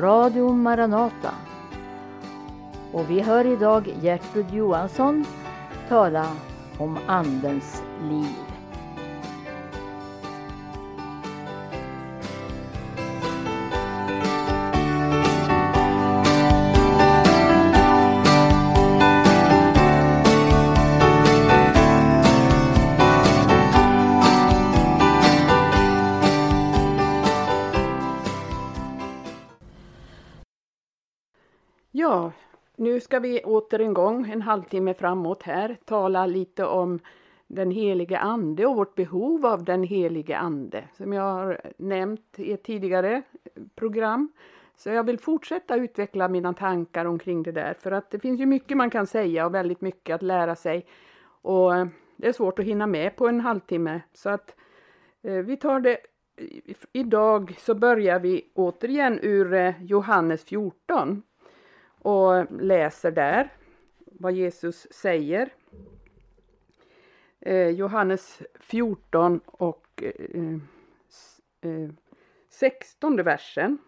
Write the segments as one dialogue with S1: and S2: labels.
S1: Radio Maranata. Och vi hör idag Gertrud Johansson tala om Andens liv.
S2: Ja, nu ska vi åter en gång, en halvtimme framåt här, tala lite om den helige Ande och vårt behov av den helige Ande som jag har nämnt i ett tidigare program. Så jag vill fortsätta utveckla mina tankar omkring det där för att det finns ju mycket man kan säga och väldigt mycket att lära sig. Och eh, det är svårt att hinna med på en halvtimme så att eh, vi tar det Idag så börjar vi återigen ur eh, Johannes 14 och läser där vad Jesus säger. Eh, Johannes 14 och eh, eh, 16 versen.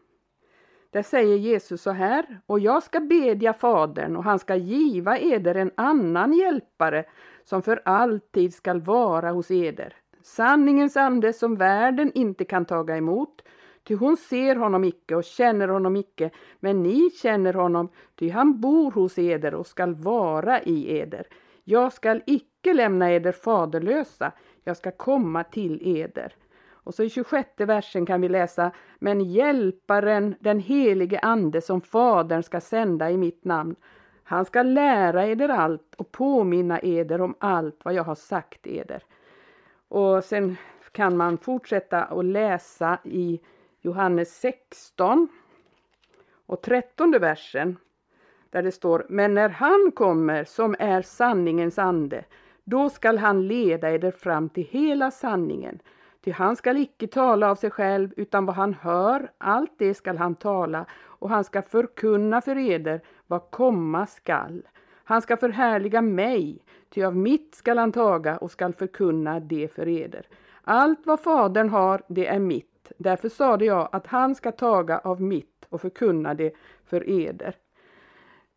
S2: Där säger Jesus så här, och jag ska bedja Fadern och han ska giva eder en annan hjälpare som för alltid skall vara hos eder. Sanningens ande som världen inte kan taga emot, Ty hon ser honom icke och känner honom icke, men ni känner honom, ty han bor hos eder och skall vara i eder. Jag skall icke lämna eder faderlösa, jag ska komma till eder. Och så i 26 versen kan vi läsa, men hjälparen, den helige ande som fadern ska sända i mitt namn, han ska lära eder allt och påminna eder om allt vad jag har sagt eder. Och sen kan man fortsätta att läsa i Johannes 16 och 13 versen där det står Men när han kommer som är sanningens ande då skall han leda eder fram till hela sanningen. Ty han skall icke tala av sig själv utan vad han hör, allt det skall han tala och han skall förkunna för eder vad komma skall. Han ska förhärliga mig, ty av mitt skall han taga och skall förkunna det för eder. Allt vad Fadern har, det är mitt Därför sade jag att han ska taga av mitt och förkunna det för eder.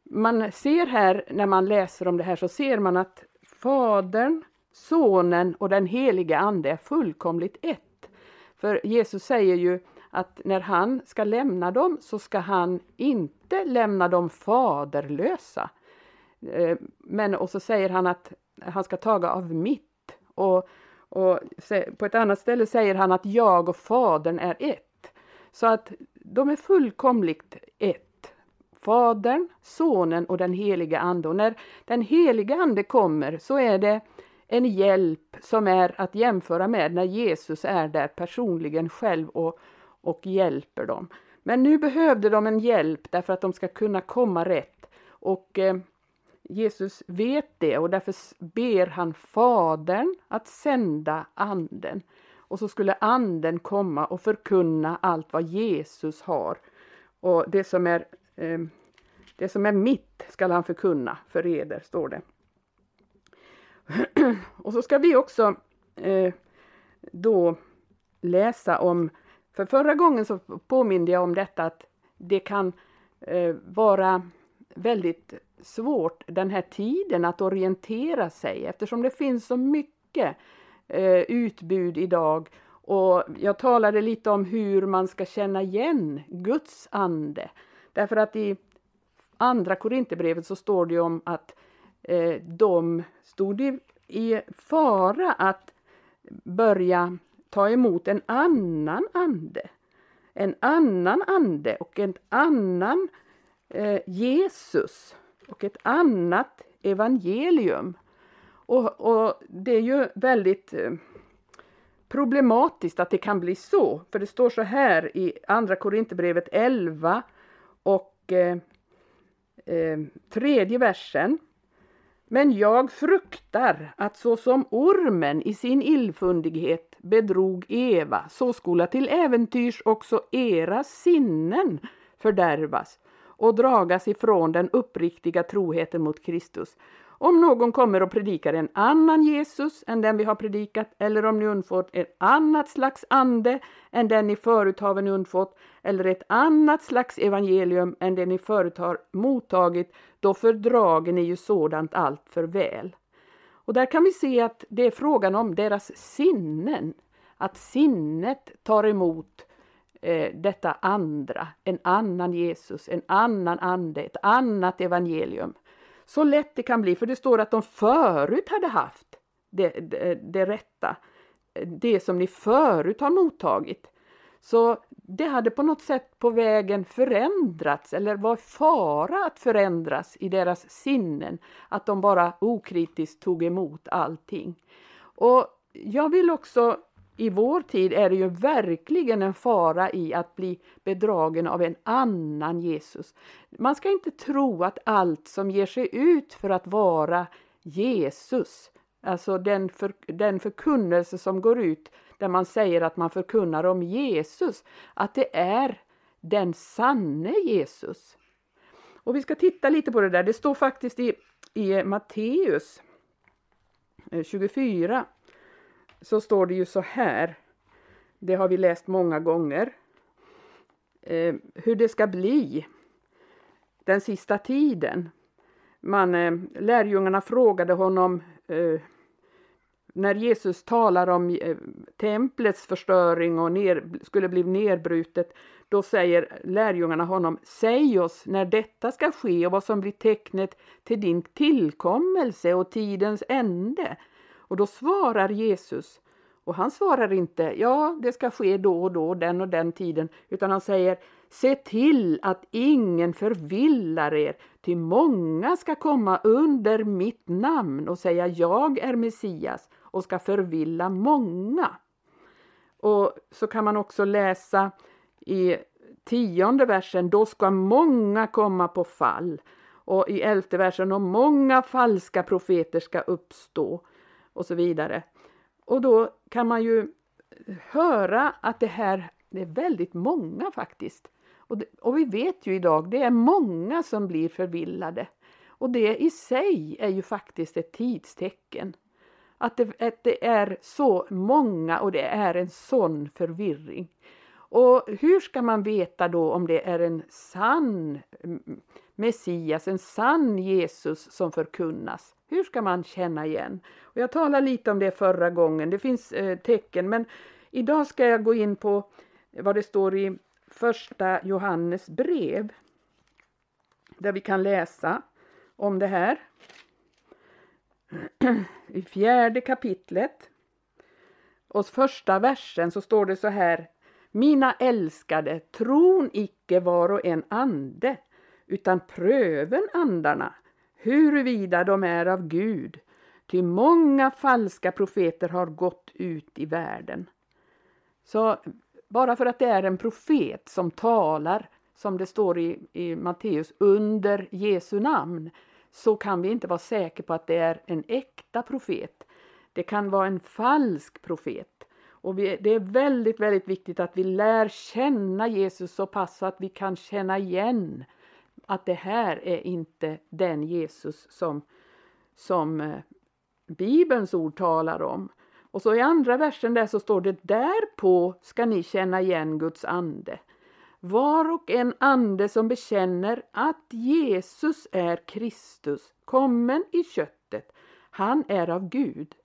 S2: Man ser här när man läser om det här så ser man att Fadern, Sonen och den helige Ande är fullkomligt ett. För Jesus säger ju att när han ska lämna dem så ska han inte lämna dem faderlösa. Eh, men och så säger han att han ska taga av mitt. Och och på ett annat ställe säger han att jag och Fadern är ett. Så att de är fullkomligt ett. Fadern, Sonen och den heliga Ande. Och när den heliga Ande kommer så är det en hjälp som är att jämföra med när Jesus är där personligen själv och, och hjälper dem. Men nu behövde de en hjälp därför att de ska kunna komma rätt. Och eh, Jesus vet det och därför ber han Fadern att sända Anden. Och så skulle Anden komma och förkunna allt vad Jesus har. Och det som är, eh, det som är mitt skall han förkunna för eder, står det. och så ska vi också eh, då läsa om, för förra gången så påminde jag om detta att det kan eh, vara väldigt svårt den här tiden att orientera sig eftersom det finns så mycket eh, utbud idag. Och jag talade lite om hur man ska känna igen Guds ande. Därför att i andra Korinthierbrevet så står det om att eh, de stod i, i fara att börja ta emot en annan ande. En annan ande och en annan eh, Jesus och ett annat evangelium. Och, och det är ju väldigt eh, problematiskt att det kan bli så. För det står så här i Andra Korinthierbrevet 11 och eh, eh, tredje versen. Men jag fruktar att så som ormen i sin illfundighet bedrog Eva, så skola till äventyrs också era sinnen fördärvas och dragas ifrån den uppriktiga troheten mot Kristus. Om någon kommer och predikar en annan Jesus än den vi har predikat eller om ni undfått ett annat slags ande än den ni förut har undfått eller ett annat slags evangelium än det ni förut har mottagit, då fördrager ni ju sådant allt för väl. Och där kan vi se att det är frågan om deras sinnen, att sinnet tar emot eh, detta andra, en annan Jesus, en annan ande, ett annat evangelium. Så lätt det kan bli, för det står att de förut hade haft det, det, det rätta, det som ni förut har mottagit. Så det hade på något sätt på vägen förändrats eller var fara att förändras i deras sinnen. Att de bara okritiskt tog emot allting. Och jag vill också i vår tid är det ju verkligen en fara i att bli bedragen av en annan Jesus. Man ska inte tro att allt som ger sig ut för att vara Jesus, alltså den, för, den förkunnelse som går ut där man säger att man förkunnar om Jesus, att det är den sanne Jesus. Och vi ska titta lite på det där, det står faktiskt i, i Matteus 24 så står det ju så här. Det har vi läst många gånger. Eh, hur det ska bli den sista tiden. Man, eh, lärjungarna frågade honom eh, när Jesus talar om eh, templets förstöring och ner, skulle bli nerbrutet, då säger lärjungarna honom, säg oss när detta ska ske och vad som blir tecknet till din tillkommelse och tidens ände. Och då svarar Jesus, och han svarar inte ja, det ska ske då och då, den och den tiden, utan han säger se till att ingen förvillar er, till många ska komma under mitt namn och säga jag är Messias och ska förvilla många. Och så kan man också läsa i tionde versen, då ska många komma på fall. Och i elfte versen, och många falska profeter ska uppstå och så vidare. Och då kan man ju höra att det här det är väldigt många faktiskt. Och, det, och vi vet ju idag, det är många som blir förvillade. Och det i sig är ju faktiskt ett tidstecken. Att det, att det är så många och det är en sån förvirring. Och hur ska man veta då om det är en sann Messias, en sann Jesus som förkunnas? Hur ska man känna igen? Och jag talade lite om det förra gången, det finns eh, tecken, men idag ska jag gå in på vad det står i första Johannes brev. Där vi kan läsa om det här. I fjärde kapitlet och första versen så står det så här. Mina älskade, tron icke var och en ande, utan pröven andarna, huruvida de är av Gud, ty många falska profeter har gått ut i världen. Så bara för att det är en profet som talar, som det står i, i Matteus, under Jesu namn, så kan vi inte vara säkra på att det är en äkta profet. Det kan vara en falsk profet. Och vi, det är väldigt, väldigt viktigt att vi lär känna Jesus så pass så att vi kan känna igen att det här är inte den Jesus som, som eh, Bibelns ord talar om. Och så i andra versen där så står det därpå ska ni känna igen Guds ande. Var och en ande som bekänner att Jesus är Kristus, kommen i köttet, han är av Gud.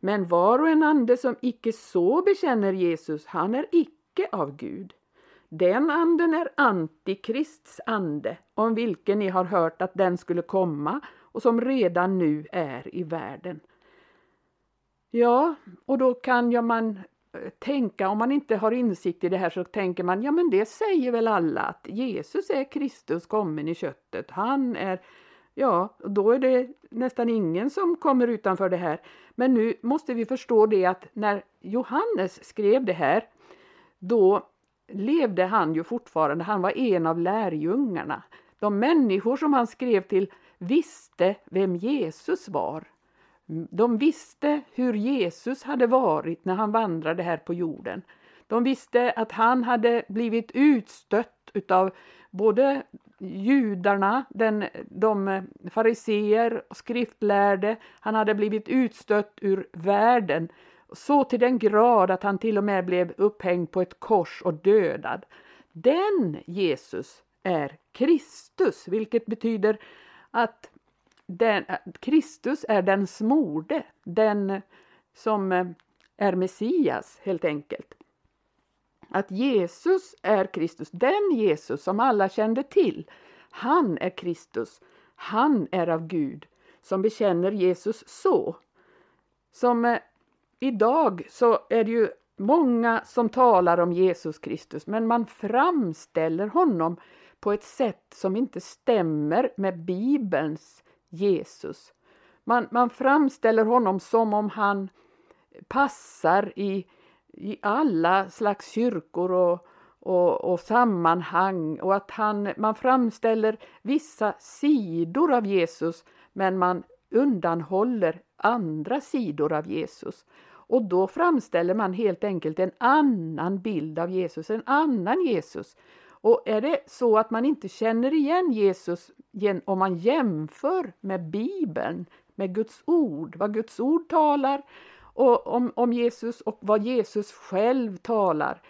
S2: Men var och en ande som icke så bekänner Jesus, han är icke av Gud. Den anden är Antikrists ande, om vilken ni har hört att den skulle komma och som redan nu är i världen. Ja, och då kan ja man eh, tänka, om man inte har insikt i det här så tänker man, ja men det säger väl alla att Jesus är Kristus kommen i köttet. Han är, ja, då är det nästan ingen som kommer utanför det här. Men nu måste vi förstå det att när Johannes skrev det här, då levde han ju fortfarande, han var en av lärjungarna. De människor som han skrev till visste vem Jesus var. De visste hur Jesus hade varit när han vandrade här på jorden. De visste att han hade blivit utstött utav både judarna, den, de fariseer och skriftlärde, han hade blivit utstött ur världen så till den grad att han till och med blev upphängd på ett kors och dödad. Den Jesus är Kristus, vilket betyder att den, Kristus är den smorde, den som eh, är Messias helt enkelt. Att Jesus är Kristus, den Jesus som alla kände till. Han är Kristus, han är av Gud som bekänner Jesus så. Som eh, idag så är det ju många som talar om Jesus Kristus men man framställer honom på ett sätt som inte stämmer med Bibelns Jesus. Man, man framställer honom som om han passar i, i alla slags kyrkor och, och, och, sammanhang och att han, man framställer vissa sidor av Jesus men man undanhåller andra sidor av Jesus. Och då framställer man helt enkelt en annan bild av Jesus, en annan Jesus. Och är det så att man inte känner igen Jesus om man jämför med Bibeln, med Guds ord, vad Guds ord talar och om, om Jesus och vad Jesus själv talar.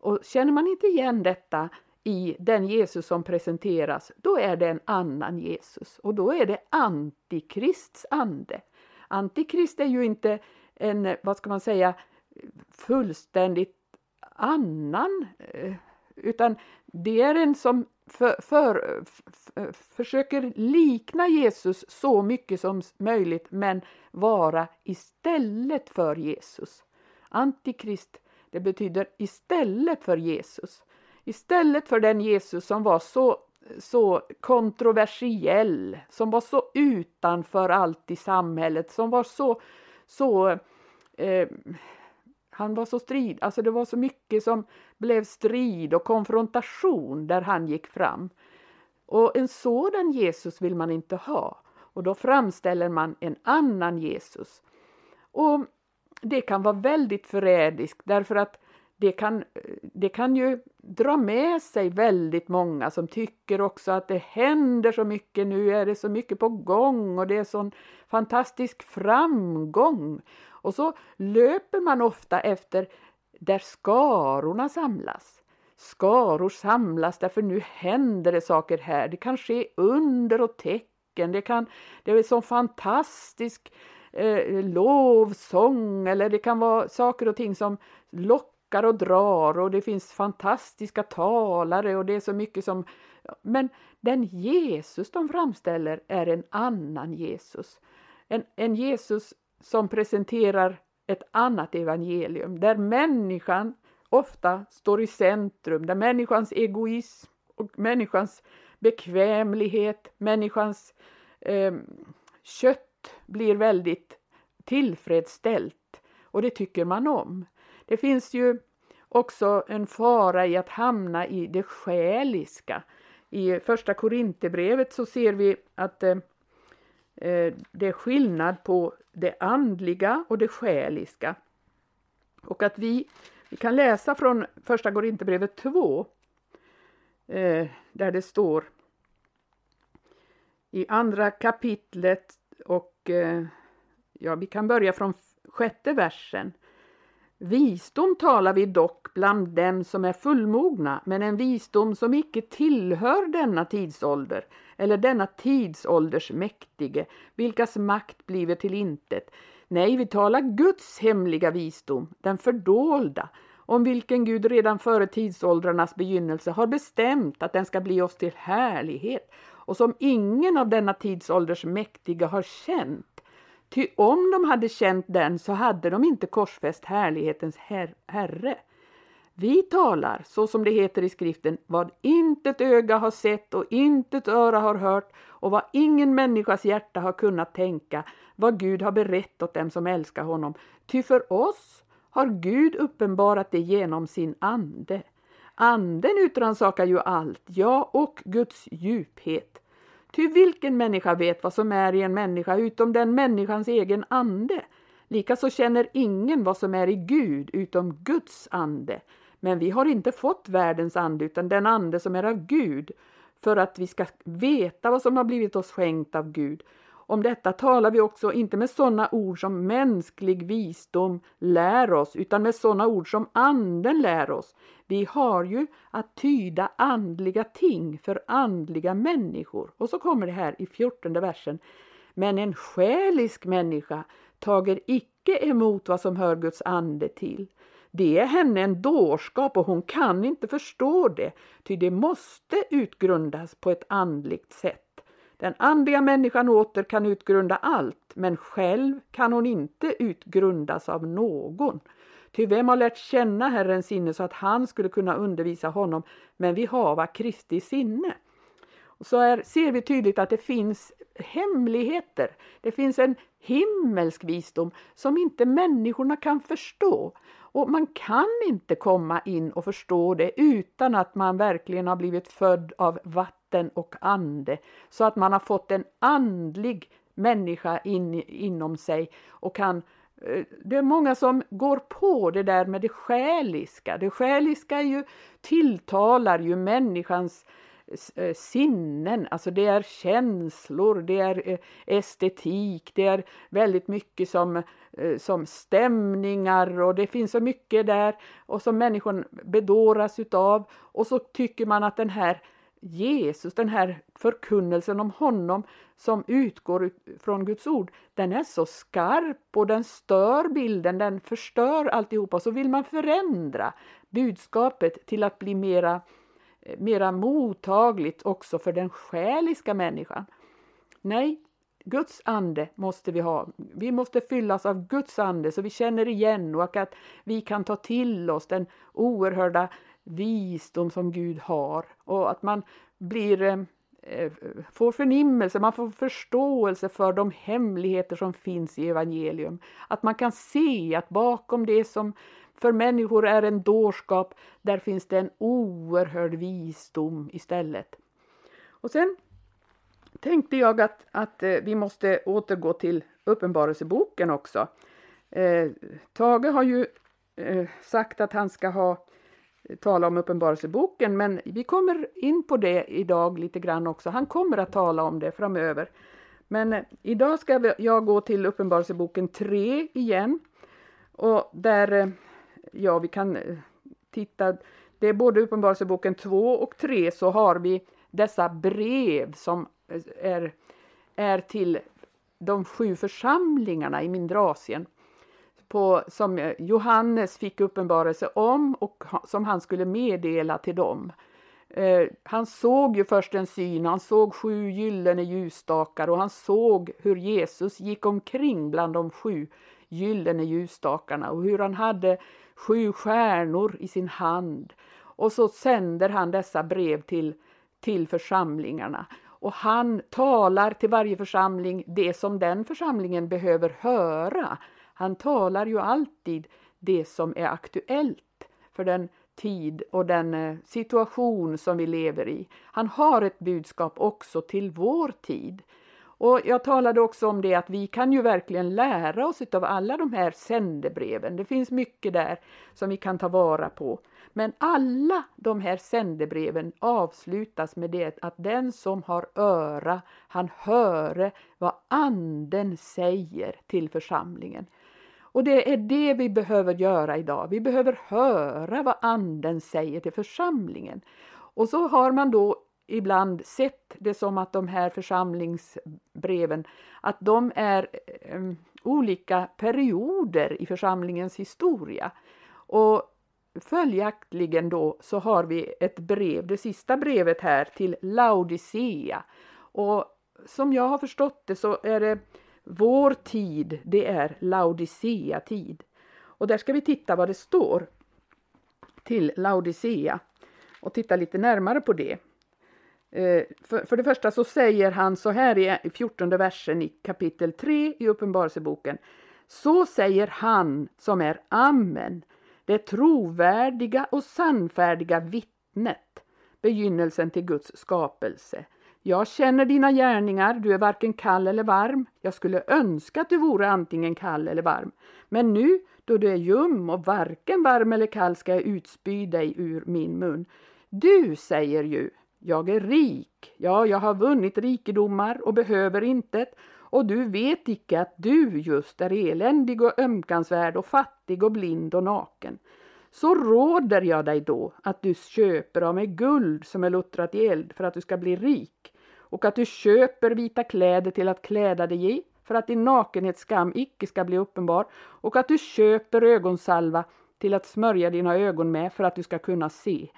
S2: Och känner man inte igen detta i den Jesus som presenteras, då är det en annan Jesus och då är det Antikrists ande. Antikrist är ju inte en, eh, vad ska man säga, fullständigt annan, eh, utan det är en som för, för, för, försöker likna Jesus så mycket som möjligt men vara istället för Jesus. Antikrist, det betyder istället för Jesus. Istället för den Jesus som var så, så kontroversiell, som var så utanför allt i samhället, som var så, så eh, han var så strid, alltså det var så mycket som blev strid och konfrontation där han gick fram. Och en sådan Jesus vill man inte ha. Och då framställer man en annan Jesus. Och det kan vara väldigt förrädiskt därför att det kan, det kan ju dra med sig väldigt många som tycker också att det händer så mycket, nu är det så mycket på gång och det är sån fantastisk framgång. Och så löper man ofta efter där skarorna samlas. Skaror samlas därför nu händer det saker här. Det kan ske under och tecken. Det, kan, det är så fantastisk eh, lovsång eller det kan vara saker och ting som lockar och drar och det finns fantastiska talare och det är så mycket som... Men den Jesus de framställer är en annan Jesus. En, en Jesus som presenterar ett annat evangelium där människan ofta står i centrum, där människans egoism och människans bekvämlighet, människans eh, kött blir väldigt tillfredsställt och det tycker man om. Det finns ju också en fara i att hamna i det själiska. I första Korinthierbrevet så ser vi att eh, eh det är skillnad på det andliga och det själiska. Och att vi, vi kan läsa från första Korinthierbrevet 2 eh, där det står i andra kapitlet och eh, ja, vi kan börja från sjätte versen. Visdom talar vi dock bland dem som är fullmogna, men en visdom som icke tillhör denna tidsålder eller denna tidsålders mäktige, vilkas makt bliver till intet. Nej, vi talar Guds hemliga visdom, den fördolda, om vilken Gud redan före tidsåldrarnas begynnelse har bestämt att den ska bli oss till härlighet och som ingen av denna tidsålders mäktiga har känt Ty om de hade känt den så hade de inte korsfäst härlighetens her Herre. Vi talar, så som det heter i skriften, vad intet öga har sett och intet öra har hört och vad ingen människas hjärta har kunnat tänka, vad Gud har berett åt dem som älskar honom. Ty för oss har Gud uppenbarat det genom sin ande. Anden utransakar ju allt, ja, och Guds djuphet. Ty vilken människa vet vad som är i en människa utom den människans egen ande? Likaså känner ingen vad som är i Gud utom Guds ande. Men vi har inte fått världens ande utan den ande som är av Gud. för att vi ska veta vad som har blivit oss skänkt av Gud. Om detta talar vi också inte med sådana ord som mänsklig visdom lär oss, utan med sådana ord som anden lär oss. Vi har ju att tyda andliga ting för andliga människor. Och så kommer det här i fjortonde versen. Men en själisk människa tager icke emot vad som hör Guds ande till. Det är henne en dårskap och hon kan inte förstå det, ty det måste utgrundas på ett andligt sätt. Den andliga människan åter kan utgrunda allt, men själv kan hon inte utgrundas av någon. Ty vem har lärt känna Herrens sinne så att han skulle kunna undervisa honom, men vi hava Kristi sinne. Och så här ser vi tydligt att det finns hemligheter. Det finns en himmelsk visdom som inte människorna kan förstå. Och man kan inte komma in och förstå det utan att man verkligen har blivit född av vatten och ande. Så att man har fått en andlig människa in, inom sig och kan eh, det är många som går på det där med det själiska. Det själiska ju, tilltalar ju människans Eh, Eh, sinnen, alltså det är känslor, det är eh, estetik, det är väldigt mycket som, eh, som stämningar och det finns så mycket där och som människan bedåras utav och så tycker man att den här Jesus, den här förkunnelsen om honom som utgår från Guds ord, den är så skarp och den stör bilden, den förstör alltihopa. Så vill man förändra budskapet till att bli mera mera mottagligt också för den själiska människan. Nej, Guds ande måste vi ha. Vi måste fyllas av Guds ande så vi känner igen och att vi kan ta till oss den oerhörda visdom som Gud har och att man blir eh, eh får förnimmelse, man får förståelse för de hemligheter som finns i evangelium. Att man kan se att bakom det som för människor är en dårskap, där finns det en oerhörd visdom istället. Och sen tänkte jag att, att eh, vi måste återgå till Uppenbarelseboken också. Eh, Tage har ju eh, sagt att han ska ha eh, tala om Uppenbarelseboken men vi kommer in på det idag lite grann också. Han kommer att tala om det framöver. Men eh, idag ska jag gå till Uppenbarelseboken 3 igen. Och där eh, ja, vi kan eh, titta. Det är både Uppenbarelseboken 2 och 3 så har vi dessa brev som eh, är, är till de sju församlingarna i mindre Asien. På, som eh, Johannes fick uppenbarelse om och som han skulle meddela till dem. Eh, han såg ju först en syn, han såg sju gyllene ljusstakar och han såg hur Jesus gick omkring bland de sju gyllene ljusstakarna och hur han hade sju stjärnor i sin hand. Och så sänder han dessa brev till, till församlingarna. Och han talar till varje församling det som den församlingen behöver höra. Han talar ju alltid det som är aktuellt för den tid och den eh, situation som vi lever i. Han har ett budskap också till vår tid. Och jag talade också om det att vi kan ju verkligen lära oss av alla de här sändebreven. Det finns mycket där som vi kan ta vara på. Men alla de här sändebreven avslutas med det att den som har öra, han höre vad anden säger till församlingen. Och det är det vi behöver göra idag. Vi behöver höra vad anden säger till församlingen. Och så har man då ibland sett det som att de här församlingsbreven, att de är um, olika perioder i församlingens historia. Och följaktligen då så har vi ett brev, det sista brevet här till Laodicea. Och som jag har förstått det så är det vår tid, det är Laodicea-tid. Och där ska vi titta vad det står till Laodicea och titta lite närmare på det. Eh, för, för det första så säger han så här i 14 versen i kapitel 3 i Uppenbarelseboken. Så säger han som är Amen, det trovärdiga och sannfärdiga vittnet, begynnelsen till Guds skapelse. Jag känner dina gärningar, du är varken kall eller varm. Jag skulle önska att du vore antingen kall eller varm. Men nu, då du är ljum och varken varm eller kall ska jag utspy dig ur min mun. Du säger ju, jag är rik, ja, jag har vunnit rikedomar och behöver intet, och du vet icke att du just är eländig och ömkansvärd och fattig och blind och naken. Så råder jag dig då att du köper av mig guld som är luttrat i eld för att du ska bli rik och att du köper vita kläder till att kläda dig i för att din nakenhetsskam icke ska bli uppenbar och att du köper ögonsalva till att smörja dina ögon med för att du ska kunna se.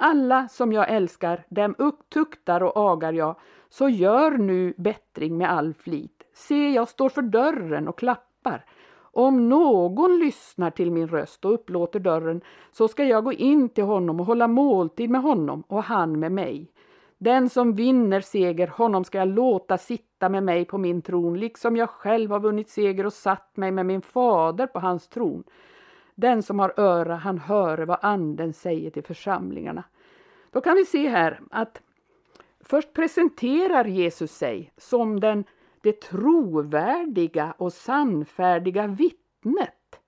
S2: Alla som jag älskar, dem tuktar och agar jag, så gör nu bättring med all flit. Se, jag står för dörren och klappar. Om någon lyssnar till min röst och upplåter dörren, så ska jag gå in till honom och hålla måltid med honom och han med mig. Den som vinner seger, honom ska jag låta sitta med mig på min tron, liksom jag själv har vunnit seger och satt mig med min fader på hans tron. Den som har öra, han hör vad anden säger till församlingarna. Då kan vi se här att först presenterar Jesus sig som den, det trovärdiga och sannfärdiga vittnet.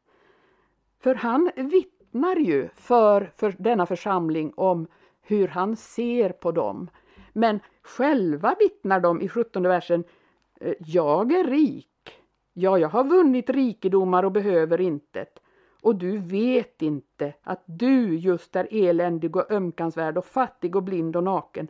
S2: För han vittnar ju för, för denna församling om hur han ser på dem. Men själva vittnar de i 17 versen, eh, jag är rik, ja, jag har vunnit rikedomar och behöver intet. Och du vet inte att du just är eländig och ömkansvärd och fattig och blind och naken.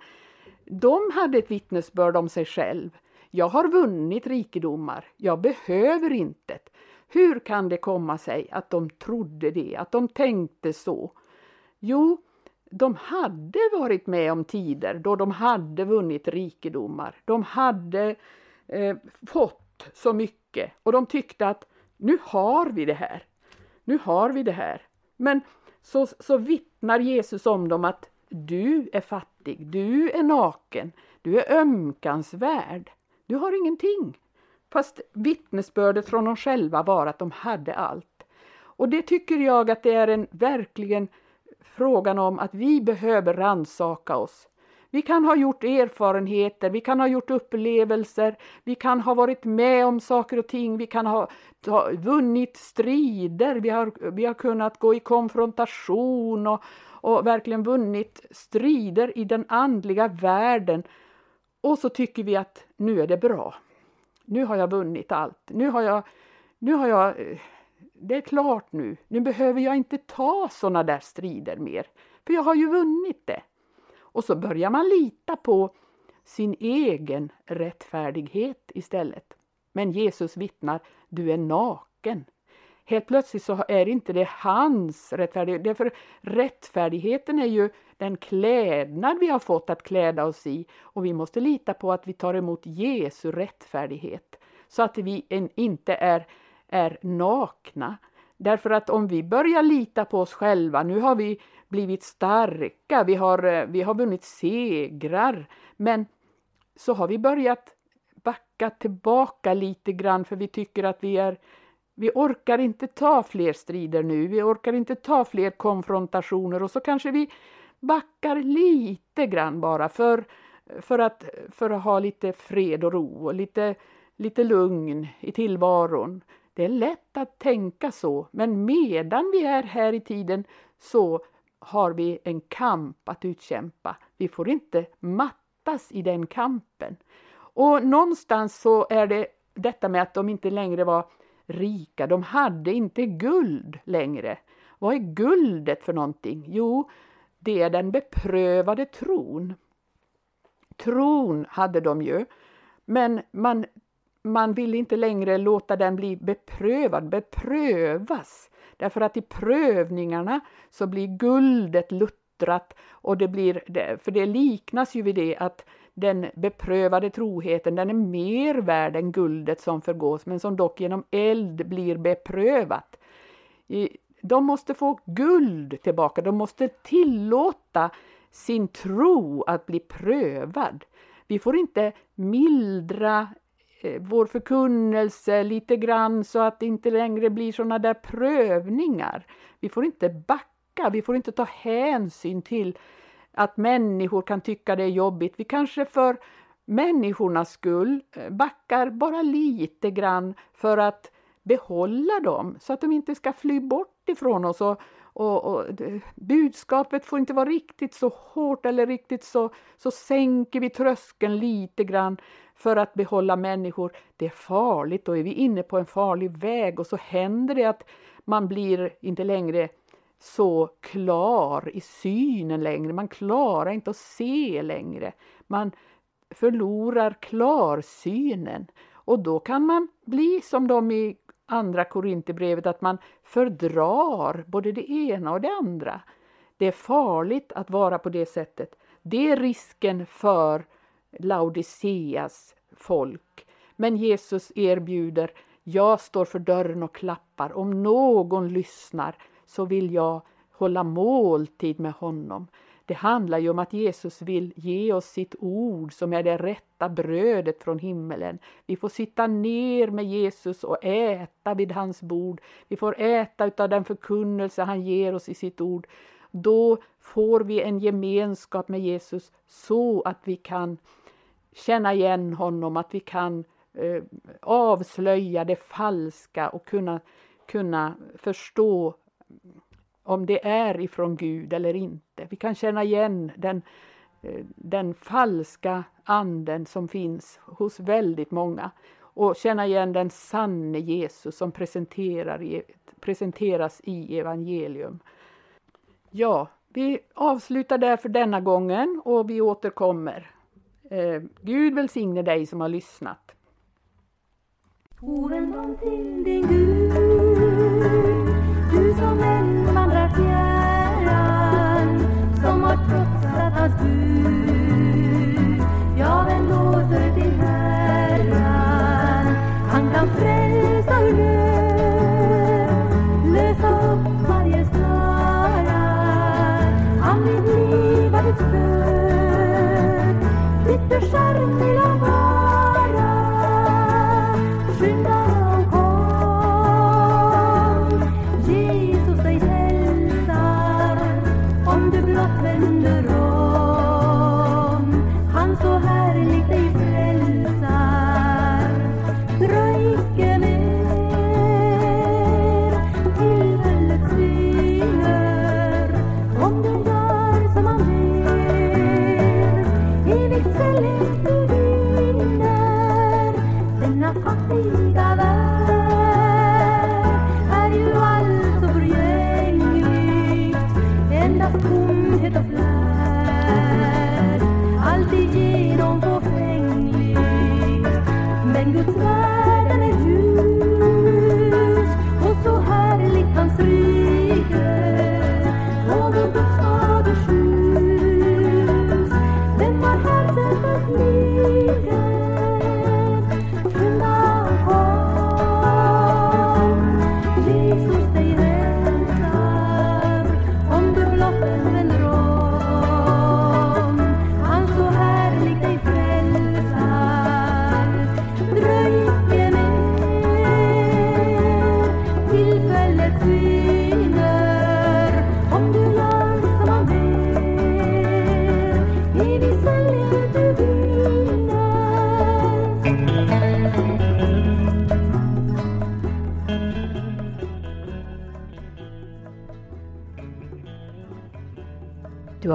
S2: De hade ett vittnesbörd om sig själv. Jag har vunnit rikedomar, jag behöver intet. Hur kan det komma sig att de trodde det, att de tänkte så? Jo, de hade varit med om tider då de hade vunnit rikedomar. De hade eh, fått så mycket och de tyckte att nu har vi det här. Nu har vi det här. Men så, så vittnar Jesus om dem att du är fattig, du är naken, du är ömkansvärd, du har ingenting. Fast vittnesbördet från dem själva var att de hade allt. Och det tycker jag att det är en verkligen frågan om att vi behöver ransaka oss. Vi kan ha gjort erfarenheter, vi kan ha gjort upplevelser, vi kan ha varit med om saker och ting, vi kan ha, ha vunnit strider, vi har, vi har kunnat gå i konfrontation och, och verkligen vunnit strider i den andliga världen. Och så tycker vi att nu är det bra. Nu har jag vunnit allt. Nu har jag, nu har jag eh, det är klart nu, nu behöver jag inte ta sådana där strider mer, för jag har ju vunnit det. Och så börjar man lita på sin egen rättfärdighet istället. Men Jesus vittnar, du är naken. Helt plötsligt så är inte det hans rättfärdighet, därför rättfärdigheten är ju den klädnad vi har fått att kläda oss i och vi måste lita på att vi tar emot Jesu rättfärdighet så att vi inte är är nakna. Därför att om vi börjar lita på oss själva, nu har vi blivit starka, vi har, eh, vi har vunnit segrar, men så har vi börjat backa tillbaka lite grann för vi tycker att vi är vi orkar inte ta fler strider nu, vi orkar inte ta fler konfrontationer och så kanske vi backar lite grann bara för, för, att, för att ha lite fred och ro och lite, lite lugn i tillvaron. Det är lätt att tänka så, men medan vi är här i tiden så har vi en kamp att utkämpa. Vi får inte mattas i den kampen. Och någonstans så är det detta med att de inte längre var rika, de hade inte guld längre. Vad är guldet för någonting? Jo, det är den beprövade tron. Tron hade de ju, men man man vill inte längre låta den bli beprövad, beprövas. Därför att i prövningarna så blir guldet luttrat och det blir, för det liknas ju vid det att den beprövade troheten den är mer värd än guldet som förgås men som dock genom eld blir beprövat. De måste få guld tillbaka, de måste tillåta sin tro att bli prövad. Vi får inte mildra Eh, vår förkunnelse lite grann så att det inte längre blir sådana där prövningar. Vi får inte backa, vi får inte ta hänsyn till att människor kan tycka det är jobbigt. Vi kanske för människornas skull eh, backar bara lite grann för att behålla dem så att de inte ska fly bort ifrån oss. Och, och, och budskapet får inte vara riktigt så hårt eller riktigt så, så sänker vi tröskeln lite grann för att behålla människor. Det är farligt, då är vi inne på en farlig väg och så händer det att man blir inte längre så klar i synen längre. Man klarar inte att se längre. Man förlorar klarsynen och då kan man bli som de i andra Korinthierbrevet att man fördrar både det ena och det andra. Det är farligt att vara på det sättet. Det är risken för Laodiceas folk. Men Jesus erbjuder, jag står för dörren och klappar. Om någon lyssnar så vill jag hålla måltid med honom. Det handlar ju om att Jesus vill ge oss sitt ord som är det rätta brödet från himmelen. Vi får sitta ner med Jesus och äta vid hans bord. Vi får äta av den förkunnelse han ger oss i sitt ord. Då får vi en gemenskap med Jesus så att vi kan känna igen honom, att vi kan eh, avslöja det falska och kunna, kunna förstå om det är ifrån Gud eller inte. Vi kan känna igen den, eh, den falska anden som finns hos väldigt många och känna igen den sanne Jesus som presenterar, e- presenteras i evangelium. Ja, vi avslutar där för denna gången och vi återkommer. Eh, Gud välsigne dig som har lyssnat.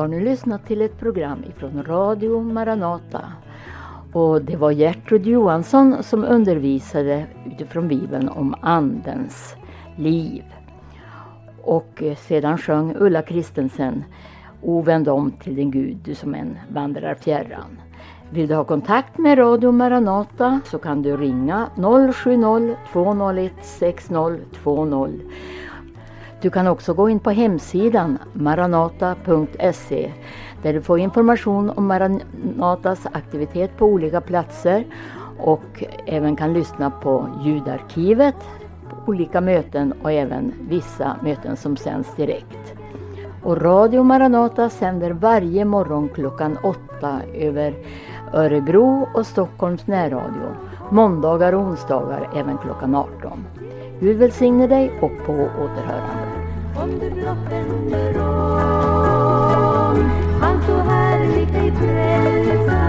S2: Har
S1: nu lyssnat till ett program ifrån Radio Maranata. Och det var Gertrud Johansson som undervisade utifrån Bibeln om Andens liv. Och eh, sedan sjöng Ulla Kristensen O vänd om till din Gud, du som än vandrar fjärran. Vill du ha kontakt med Radio Maranata så kan du ringa 070-201 6020 du kan också gå in på hemsidan maranata.se där du får information om Maranatas aktivitet på olika platser och även kan lyssna på ljudarkivet, på olika möten och även vissa möten som sänds direkt. Och Radio Maranata sänder varje morgon klockan åtta över Örebro och Stockholms närradio. Måndagar och onsdagar även klockan 18. Gud välsigne dig och på återhörande om du blott vänder om. Han så härligt dig frälsa